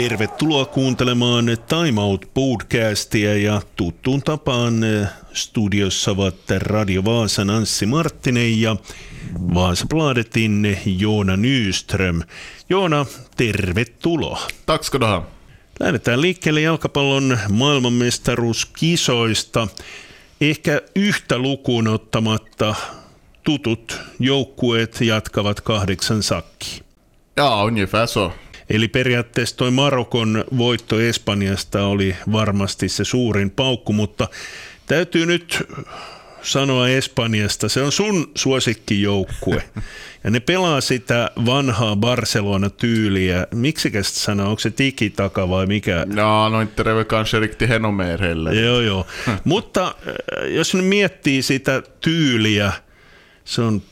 Tervetuloa kuuntelemaan Time Out podcastia ja tuttuun tapaan eh, studiossa ovat Radio Vaasan Anssi Marttinen ja Vaasa Bladetin Joona Nyström. Joona, tervetuloa. Tack ska du ha. Lähdetään liikkeelle jalkapallon maailmanmestaruuskisoista. Ehkä yhtä lukuun ottamatta tutut joukkueet jatkavat kahdeksan sakki. Ja, ungefär så. Eli periaatteessa toi Marokon voitto Espanjasta oli varmasti se suurin paukku, mutta täytyy nyt sanoa Espanjasta, se on sun suosikkijoukkue. Ja ne pelaa sitä vanhaa Barcelona-tyyliä. Miksikä sitä sanoo, onko se tikitaka vai mikä? No kanske riktigt mer heller. Joo, joo. Mutta äh, jos nyt miettii sitä tyyliä, se on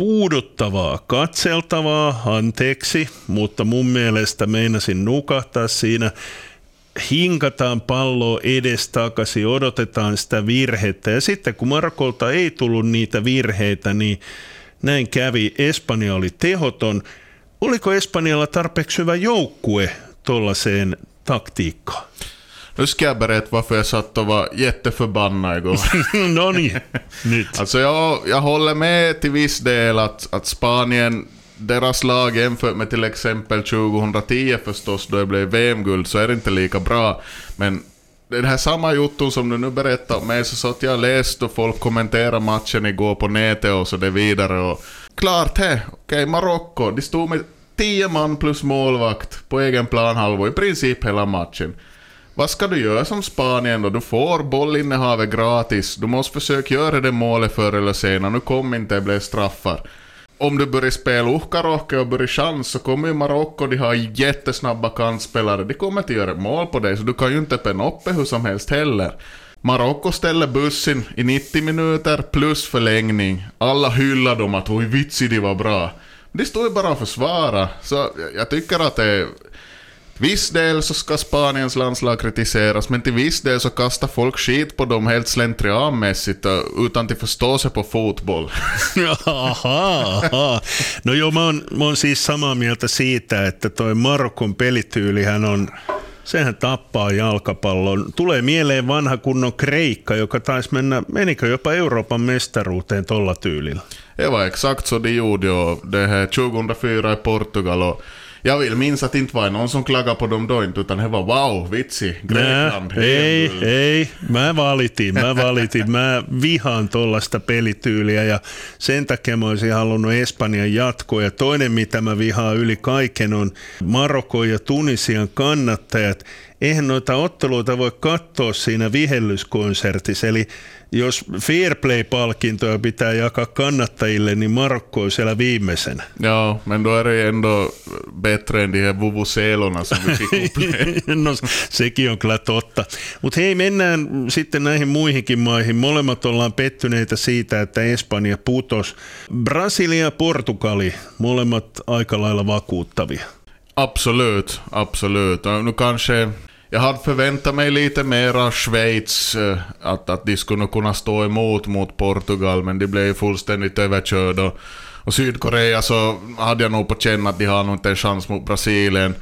puuduttavaa, katseltavaa, anteeksi, mutta mun mielestä meinasin nukahtaa siinä. Hinkataan palloa edestakaisin, odotetaan sitä virhettä ja sitten kun Markolta ei tullut niitä virheitä, niin näin kävi. Espanja oli tehoton. Oliko Espanjalla tarpeeksi hyvä joukkue tuollaiseen taktiikkaan? Nu ska jag berätta varför jag satt och var jätteförbannad igår. no niin, nyt. Alltså jag, jag håller med till viss del att, att Spanien, deras lag jämfört med till exempel 2010 förstås, då det blev VM-guld, så är det inte lika bra. Men den här samma Jotton som du nu berättar om mig, så satt jag och läste och folk kommenterade matchen igår på nätet och så det vidare. Och klart det, okej okay, Marocko, de stod med 10 man plus målvakt på egen planhalva i princip hela matchen. Vad ska du göra som Spanien då? Du får bollinnehavet gratis. Du måste försöka göra det målet förr eller senare. Nu kom inte, det blev straffar. Om du börjar spela uhkarohke och börjar chans så kommer ju Marocko, de har jättesnabba kantspelare. De kommer inte göra mål på dig, så du kan ju inte penna upp hur som helst heller. Marocko ställer bussen i 90 minuter plus förlängning. Alla hyllar dem att oj vitsi de var bra. De står ju bara och försvarar, Så jag tycker att det är viss del så ska Spaniens landslag kritiseras, men till viss del så kastar folk skit på dem helt slentrianmässigt utan att förstå sig på fotboll. Aha, aha. No joo, mä oon, mä oon siis samaa mieltä siitä, että toi Marokon pelityylihän on Sehän tappaa jalkapallon. Tulee mieleen vanha kunnon Kreikka, joka taisi mennä, menikö jopa Euroopan mestaruuteen tolla tyylillä? Det var exakt så de gjorde det här 2004 i Portugal och jag vill minns att det inte var någon som klagade på dem då inte, utan det var wow, vitsi, Grekland. Nää, ei, ei, mä valitin, mä valitin, mä vihaan tollasta pelityyliä ja sen takia mä olisin halunnut Espanjan jatkoa. Ja toinen, mitä mä vihaan yli kaiken, on Marokko ja Tunisian kannattajat. Eihän noita otteluita voi katsoa siinä vihellyskonsertissa, eli jos Fairplay-palkintoja pitää jakaa kannattajille, niin Marokko on siellä viimeisenä. Joo, men då är det ändå bättre än de här vuvuzelorna som vi fick no, sekin on kyllä totta. Mutta hei, mennään sitten näihin muihinkin maihin. Molemmat ollaan pettyneitä siitä, että Espanja putos. Brasilia ja Portugali, molemmat aika lailla vakuuttavia. Absolut, absolut. Nu kanske jag hade förväntat mig lite mera Schweiz, eh, att, att de skulle kunna stå emot mot Portugal, men de blev ju fullständigt överkörda. Och, och Sydkorea så hade jag nog på känn att de har nog inte en chans mot Brasilien.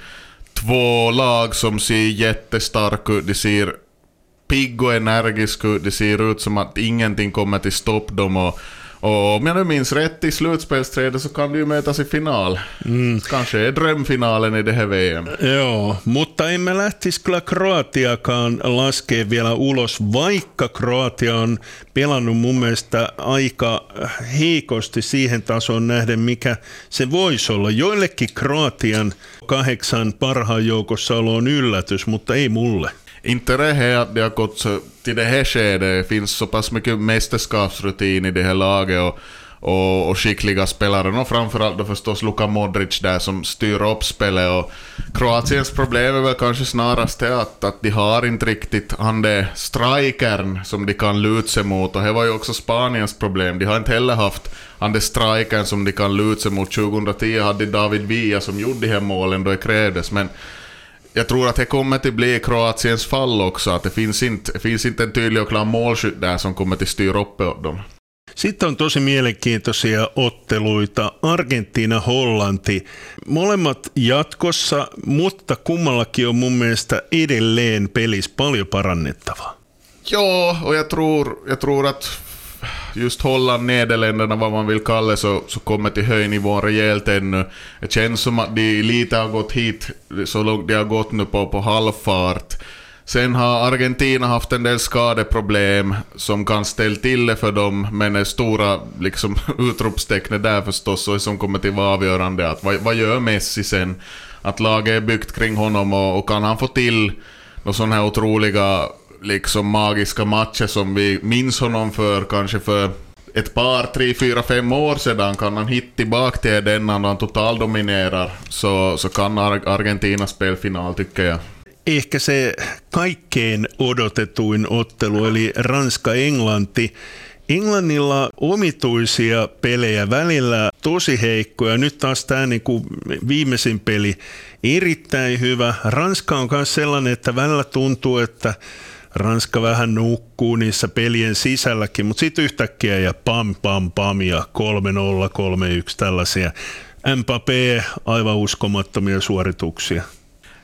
Två lag som ser jättestarka ut, de ser pigg och energiska ut, det ser ut som att ingenting kommer till stopp dem. Och, och om jag nu minns rätt i slutspelsträdet så kan du ju mötas i final. Mm. Kanske är drömfinalen i det här VM. Joo, mutta emme lähtisi kyllä Kroatiakaan laskea vielä ulos, vaikka Kroatia on pelannut mun mielestä aika heikosti siihen tasoon nähden, mikä se voisi olla. Joillekin Kroatian kahdeksan parhaan joukossa olo on yllätys, mutta ei mulle. Inte det här att det har gått så, till det här skedet, det finns så pass mycket mästerskapsrutin i det här laget och, och, och skickliga spelare. Och framförallt då förstås Luka Modric där som styr upp spelet. Och Kroatiens problem är väl kanske snarast det att, att de har inte riktigt han det strikern som de kan luta sig mot. Och det var ju också Spaniens problem. De har inte heller haft han det strikern som de kan luta sig mot. 2010 hade David Villa som gjorde de här målen då det krävdes. Men jag tror att det kommer att bli Kroatiens fall också, att det finns inte, finns inte en tydlig och klar målskytt där som kommer att styra upp dem. Sitten on tosi mielenkiintoisia otteluita. Argentiina-Hollanti. Molemmat jatkossa, mutta kummallakin on mun mielestä edelleen pelis paljon parannettavaa. Joo, och jag tror, jag tror att just Holland, Nederländerna, vad man vill kalla det, så, så kommer till höjnivån rejält ännu. Det känns som att de lite har gått hit så långt de har gått nu på, på halvfart. Sen har Argentina haft en del skadeproblem som kan ställa till det för dem, men det stora liksom, utropstecknet där förstås, och som kommer till vara avgörande, att vad, vad gör Messi sen? Att laget är byggt kring honom och, och kan han få till några sådana här otroliga liksom magiska matcher som vi minns honom för kanske för ett par, tre, fyra, fem år sedan kan han hitta tillbaka till den när han totaldominerar så, så kan Argentina spela final tycker jag. Ehkä se kaikkein odotetuin ottelu eli Ranska-Englanti. Englannilla omituisia pelejä, välillä tosi heikkoja. Nyt taas tämä niinku viimeisin peli erittäin hyvä. Ranska on myös sellainen, että välillä tuntuu, että Ranska vähän nukkuu niissä pelien sisälläkin, mutta sitten yhtäkkiä ja pam pam pam ja 3-0, 3-1 tällaisia. Mbappé, aivan uskomattomia suorituksia.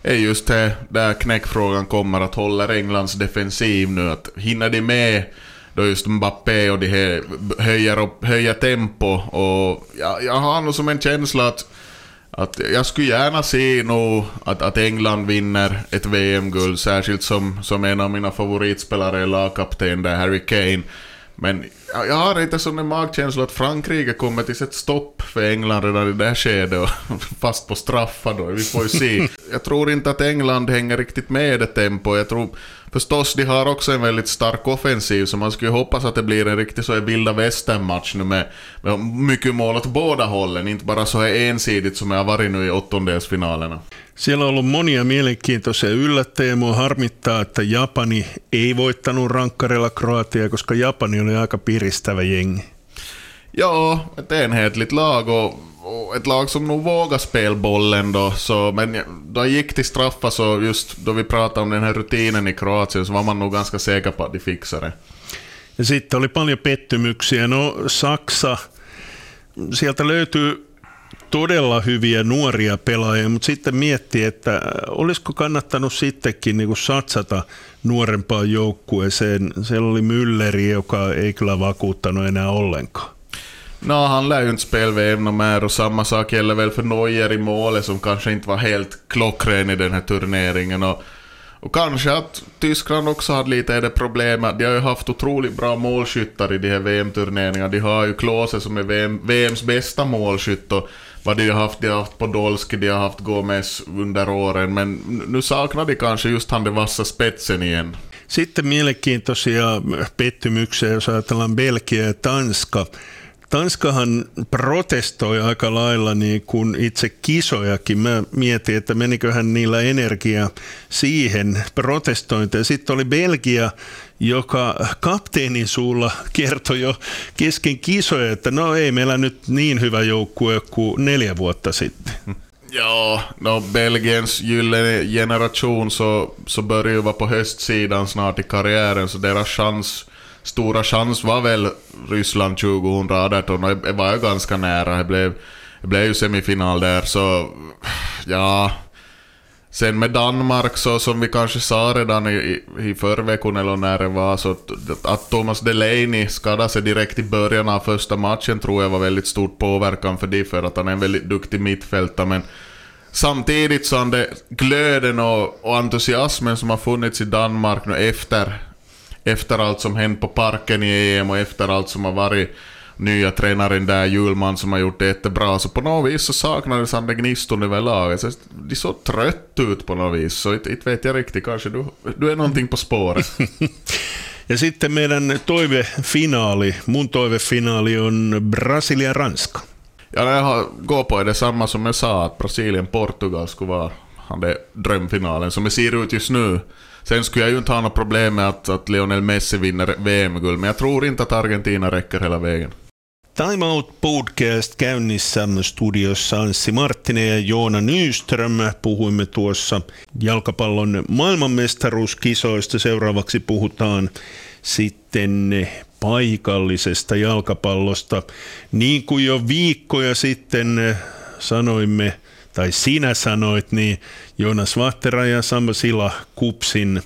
Är just det, där knäckfrågan kommer att håller Englands defensiv nu, att hinner de med då just Mbappé och de höjer, höjer tempo och jag, jag har nog som en känsla att att jag skulle gärna se nog att, att England vinner ett VM-guld, särskilt som, som en av mina favoritspelare är lagkapten där, Harry Kane. Men jag har inte sån en magkänsla att Frankrike kommer till ett stopp för England redan i det här skedet och fast på straffar då, vi får ju se. Jag tror inte att England hänger riktigt med i det tempo. Jag tror förstås, de har också en väldigt stark offensiv, så man skulle hoppas att det blir en riktig så vilda västern-match nu med, med mycket mål åt båda hållen, inte bara så här ensidigt som det har varit nu i åttondelsfinalerna. Siellä on ollut monia mielenkiintoisia yllättäjiä. Mua harmittaa, että Japani ei voittanut rankkarilla Kroatia, koska Japani oli aika piristävä jengi. Ja, ett enhetligt lag och ett lag som nog vågar spela bollen då. Så, men då gick till straffar så just då vi pratade om den här rutinen i Kroatien så var man nog ganska säker på att de fixar det. Ja sitten oli paljon pettymyksiä. No Saksa, sieltä löytyy todella hyviä nuoria pelaajia, mutta sitten miettii, että olisiko kannattanut sittenkin niin satsata nuorempaan joukkueeseen. Siellä oli Mülleri, joka ei kyllä vakuuttanut enää ollenkaan. Nå, han lär ju inte spela VM något mer och samma sak gäller väl för Neuer i målet som kanske inte var helt klockren i den här turneringen. Och, och kanske att Tyskland också hade lite det problemet. De har ju haft otroligt bra målskyttar i de här VM-turneringarna. De har ju Klose som är VM, VMs bästa målskytt och vad de har haft, de har haft Podolski, de har haft Gomes under åren, men nu saknar de kanske just han den vassa spetsen igen. Sitten mielenkiintoisia pettymyksiä, jos ajatellaan Belgia ja Tanska. Tanskahan protestoi aika lailla niin kuin itse kisojakin. Mä mietin, että meniköhän niillä energia siihen protestointiin. Sitten oli Belgia, joka kapteenin suulla kertoi jo kesken kisoja, että no ei meillä nyt niin hyvä joukkue kuin neljä vuotta sitten. Ja, no Belgiens gyllene generation så, så börjar ju vara på höstsidan snart i karriären, så deras chans stora chans var väl Ryssland 2018 och det var ju ganska nära. Det blev, det blev ju semifinal där så ja... Sen med Danmark så som vi kanske sa redan i, i förveckan eller när det var så att Thomas Delaney skadade sig direkt i början av första matchen tror jag var väldigt stort påverkan för det för att han är en väldigt duktig mittfältare men samtidigt så han det glöden och, och entusiasmen som har funnits i Danmark nu efter efter allt som hänt på parken i EM och efter allt som har varit nya tränaren där, Julman, som har gjort det jättebra, så på något vis så saknades han den gniston över laget. Så de såg trött ut på något vis, så inte vet jag riktigt, kanske du, du är någonting på spåret. ja sitten meidän toivefinaali, mun toivefinaali on Brasilia-Ranska. Ja, jag går på det samma som jag sa, att Brasilien-Portugal skulle vara den drömfinalen, som det ser ut just nu. Sen skulle jag ju inte ha något problem med att, att Lionel Messi vinner VM-guld, men jag tror inte att Argentina räcker hela vägen. Time Out Podcast käynnissä studiossa Anssi Marttinen ja Joona Nyström. Puhuimme tuossa jalkapallon maailmanmestaruuskisoista. Seuraavaksi puhutaan sitten paikallisesta jalkapallosta. Niin kuin jo viikkoja sitten sanoimme, tai sinä sanoit, niin Jonas Vahtera ja Samba Sila Kupsin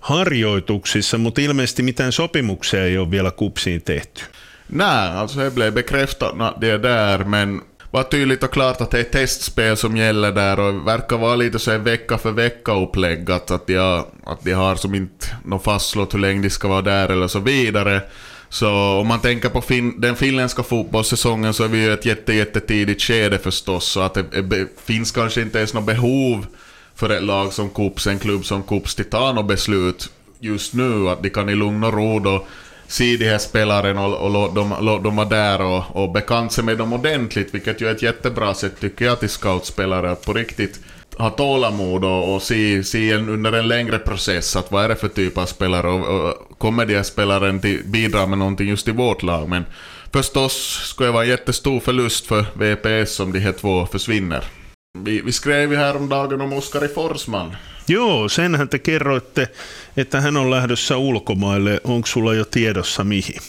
harjoituksissa, mutta ilmeisesti mitään sopimuksia ei ole vielä Kupsiin tehty. Nej, alltså det blev bekräftat att det är där, men var tydligt och klart att det är testspel som gäller där och verkar vara lite så en vecka för vecka upplägg att, att, de, att de har som inte något fastslått hur länge de ska vara där eller så vidare. Så om man tänker på fin den finländska fotbollssäsongen så är vi ju ett jätte, jättetidigt skede förstås så att det, finns kanske inte ens något behov för ett lag som Kups, en klubb som Kups, till ta något beslut just nu. Att de kan i lugn och ro då se de här spelarna och, och låt, dem, låt dem vara där och, och bekanta sig med dem ordentligt, vilket ju är ett jättebra sätt tycker jag till scoutspelare att på riktigt ha tålamod och, och se, se en, under en längre process att vad är det för typ av spelare och, och kommer de här spelaren till, bidra med någonting just i vårt lag. Men förstås skulle det vara en jättestor förlust för VPS om de här två försvinner. Vi, vi skrev ju häromdagen om Oskari Forsman. Joo, senhän te kerroitte, että hän on lähdössä ulkomaille. Onko sulla jo tiedossa mihin?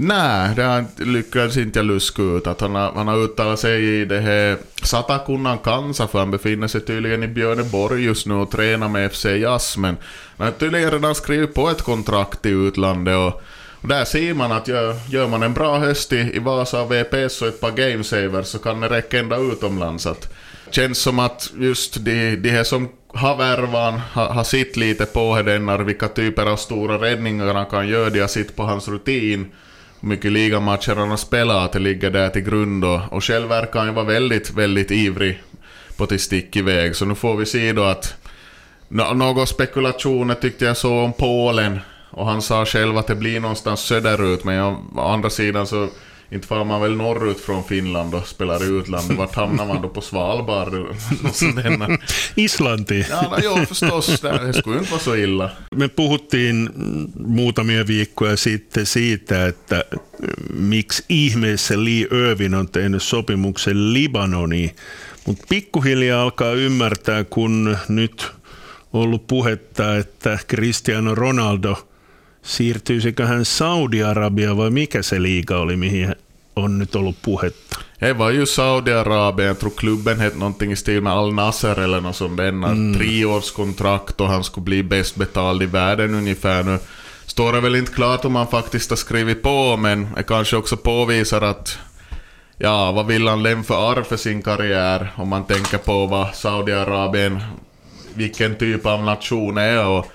Nej, det har lyckats inte luska ut. Att han, har, han har uttalat sig i det här Satakunnan Kansa för han befinner sig tydligen i Björneborg just nu och tränar med FC Jazz. Men han har tydligen redan skrivit på ett kontrakt i utlandet och, och där ser man att gör, gör man en bra höst i, i Vasa VPS och ett par gamesavers så kan det räcka ända utomlands. Att, känns som att just de, de här som har värvan, har, har sitt lite på Hedennar, vilka typer av stora räddningar han kan göra, de har sitt på hans rutin mycket ligamatcher han har spelat, att det ligger där till grund och, och själv verkar han ju vara väldigt, väldigt ivrig på till stick iväg. Så nu får vi se då att no, några spekulationer tyckte jag så om Polen och han sa själv att det blir någonstans söderut men å andra sidan så inte far man väl norrut från Finland och spelar i utlandet. Vart hamnar man då på Svalbard? Islanti. Ja, no, joo, förstås. Det skulle inte vara så illa. Me puhuttiin muutamia viikkoja sitten siitä, että miksi ihmeessä Lee Irvin on tehnyt sopimuksen Libanoniin. Mutta pikkuhiljaa alkaa ymmärtää, kun nyt ollut puhetta, että Cristiano Ronaldo – Siirtyisikö hän Saudi-Arabia vai mikä se liiga oli, mihin on nyt ollut puhetta? Det var ju Saudiarabien, jag tror klubben hette någonting i stil med Al Nasser eller något sånt. Den mm. treårskontrakt och han skulle bli bäst betald i världen ungefär nu. Står det väl inte klart om han faktiskt har skrivit på, men det kanske också påvisar att Ja, vad vill han lämna för arv för sin karriär om man tänker på vad Saudiarabien, vilken typ av nation är och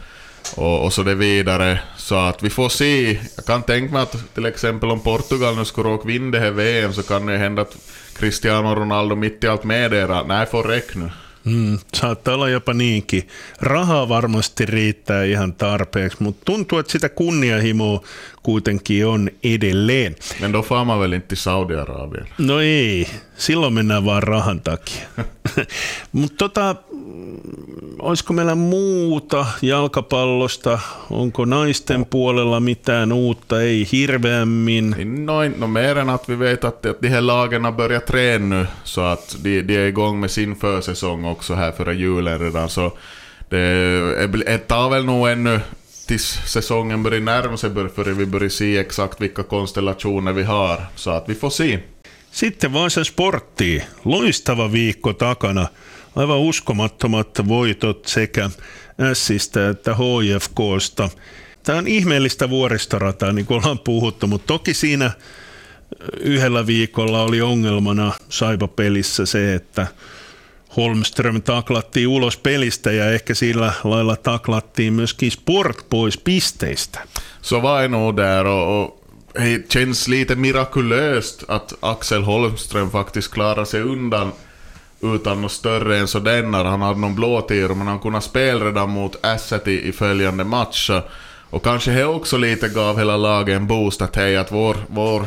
och, och så det vidare. Så att vi får se. Jag kan tänka mig att till exempel om Portugal nu skulle råka vinna det här VM så kan det hända att Cristiano Ronaldo mitt i allt meddelar nej, får räck nu. Mm, saattaa olla jopa niinkin. Rahaa varmasti riittää ihan tarpeeksi, mutta tuntuu, että sitä kunnianhimoa kuitenkin on edelleen. Men då får man väl inte Saudi-Arabien? No ei, silloin mennään vaan rahan takia. mutta tota, olisiko meillä muuta jalkapallosta? Onko naisten puolella mitään uutta? Ei hirveämmin. Noin, no mer än att vi vet att de här träna nu, så att de, de är igång med sin försäsong också här före julen redan. Så det, det tar väl nog ännu tills säsongen börjar närma sig för vi börjar se exakt vilka konstellationer vi har. Så att vi får se. Sitten Vaasan sporttiin. Loistava viikko takana. Aivan uskomattomat voitot sekä Sistä että HFKsta. Tämä on ihmeellistä vuoristorataa, niin kuin ollaan puhuttu, mutta toki siinä yhdellä viikolla oli ongelmana Saipa-pelissä se, että Holmström taklattiin ulos pelistä ja ehkä sillä lailla taklattiin myöskin Sport pois pisteistä. Så var nog där och, och det känns lite mirakulöst att Axel Holmström faktiskt klarar sig undan utan något större än så denna. han hade någon blåtir men han kunde spela redan mot Asset i, i följande match. Och kanske det också lite gav hela laget en boost att hej att vår, vår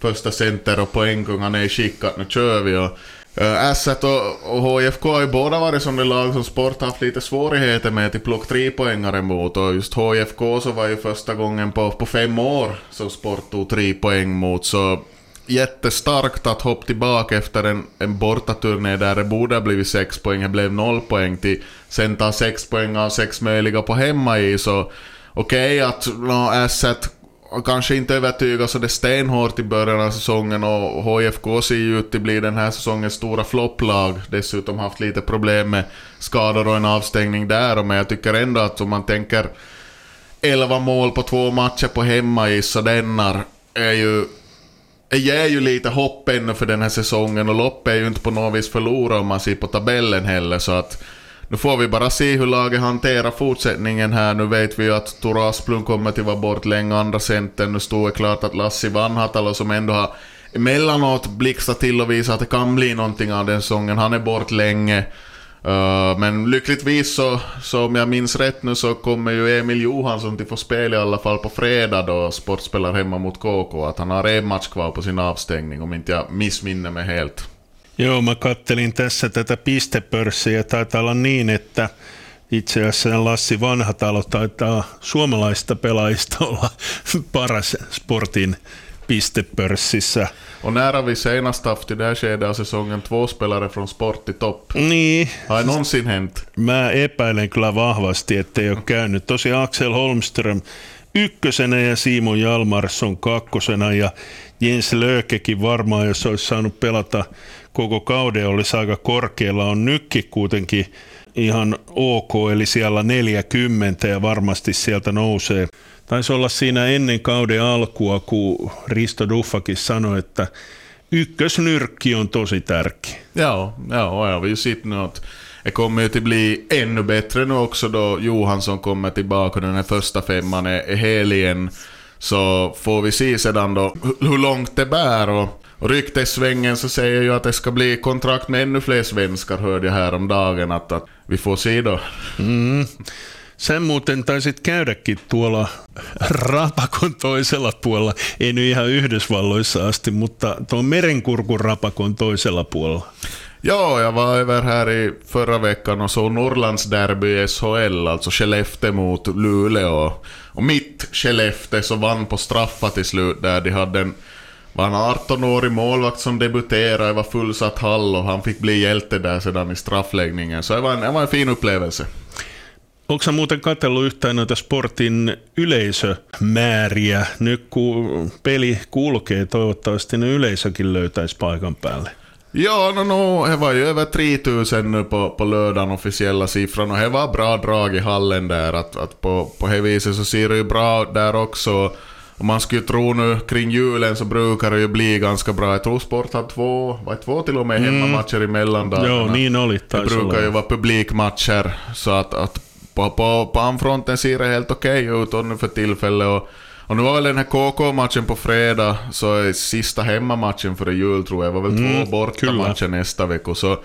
första center och poängkung han är i skick att nu kör vi. Och, Uh, Asset och, och HFK har ju båda varit som det lag som Sport haft lite svårigheter med till plock tre poängare mot och just HFK så var ju första gången på, på fem år som Sport tog tre poäng mot så jättestarkt att hoppa tillbaka efter en, en bortaturné där det borde ha blivit sex poäng, det blev noll poäng till sen ta sex poäng av sex möjliga på hemma i så okej okay, att no, Asset kanske inte övertygas så det stenhårt i början av säsongen och HFK ser ju ut att bli den här säsongens stora flopplag. Dessutom haft lite problem med skador och en avstängning där, men jag tycker ändå att om man tänker 11 mål på två matcher på hemmais så denna är ju det ger ju lite hopp ännu för den här säsongen och loppet är ju inte på något vis förlorat om man ser på tabellen heller så att nu får vi bara se hur laget hanterar fortsättningen här. Nu vet vi ju att Toro Asplund kommer att vara bort länge, andra centern. Nu står det klart att Lassi Vanhatalo som ändå har emellanåt blixtrat till och visat att det kan bli någonting av den säsongen. Han är bort länge. Uh, men lyckligtvis så, så om jag minns rätt nu så kommer ju Emil Johansson till få spela i alla fall på fredag då Sport spelar hemma mot KK. Att han har en match kvar på sin avstängning om inte jag missminner mig helt. Joo, mä kattelin tässä tätä pistepörssiä. Taitaa olla niin, että itse asiassa Lassi Vanhatalo taitaa suomalaista pelaajista olla paras sportin pistepörssissä. Och när har vi senast haft i det här skedet av säsongen två spelare från sport i topp? Niin. Har det någonsin hänt? Mä epäilen kyllä vahvasti, ettei ole käynyt. Tosi Axel Holmström ykkösenä ja Simon Jalmarsson kakkosena ja Jens Lökekin varmaan, jos olisi saanut pelata koko kauden, olisi aika korkealla. On nykki kuitenkin ihan ok, eli siellä 40 ja varmasti sieltä nousee. Taisi olla siinä ennen kauden alkua, kun Risto Duffakin sanoi, että ykkösnyrkki on tosi tärkeä. Ja, ja, och jag har sett nu att det kommer ju att bli ännu bättre nu också då Johansson kommer tillbaka den här första femman är, är hel igen. Så får vi se sedan då hur långt det bär och, och ryktessvängen så säger ju att det ska bli kontrakt med ännu fler svenskar hörde jag häromdagen att, att vi får se då. Mm. Sen muuten taisit käydäkin tuolla rapakon toisella puolella, ei nyt ihan Yhdysvalloissa asti, mutta tuon merenkurkun rapakon toisella puolella. Ja, jag var över här i förra veckan och såg Norrlands derby SHL, alltså Skellefteå mot Luleå. Och mitt Skellefteå så vann på straffar till slut där de hade en var en 18-årig målvakt som debuterade, det var fullsatt hall och han fick bli hjälte där sedan i straffläggningen. Så det var en, det var en fin upplevelse. Onko muuten katsellut yhtään noita sportin yleisömääriä? Nyt kun peli kulkee, toivottavasti ne yleisökin löytäisi paikan päälle. Ja, no, no, det var ju över 3000 nu på, på lördagen officiella siffran och det var bra drag i hallen där. Att, att på, på det viset så ser det ju bra ut där också. Om man skulle tro nu kring julen så brukar det ju bli ganska bra. Jag tror Sport har två, var två till och med hemmamatcher mm. i mellandagarna. Joo, niin oli. Det brukar ju vara publikmatcher. Så att, att på, på, på anfronten ser det helt okej okay ut nu för tillfället. Och, och nu var väl den här KK-matchen på fredag, så är sista hemmamatchen före jul tror jag. Var väl mm, två bortamatcher nästa vecka. Så,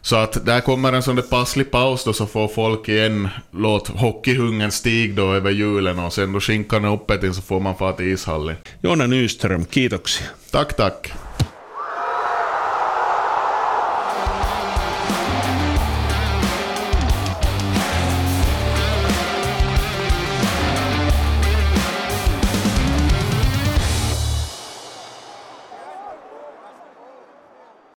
så att där kommer en sån där passlig paus då så får folk igen låt hockeyhungern stiga då över julen och sen då skinkan är uppe till så får man fara till ishallen. Jonna Nyström, kiitoksia. Tack, tack.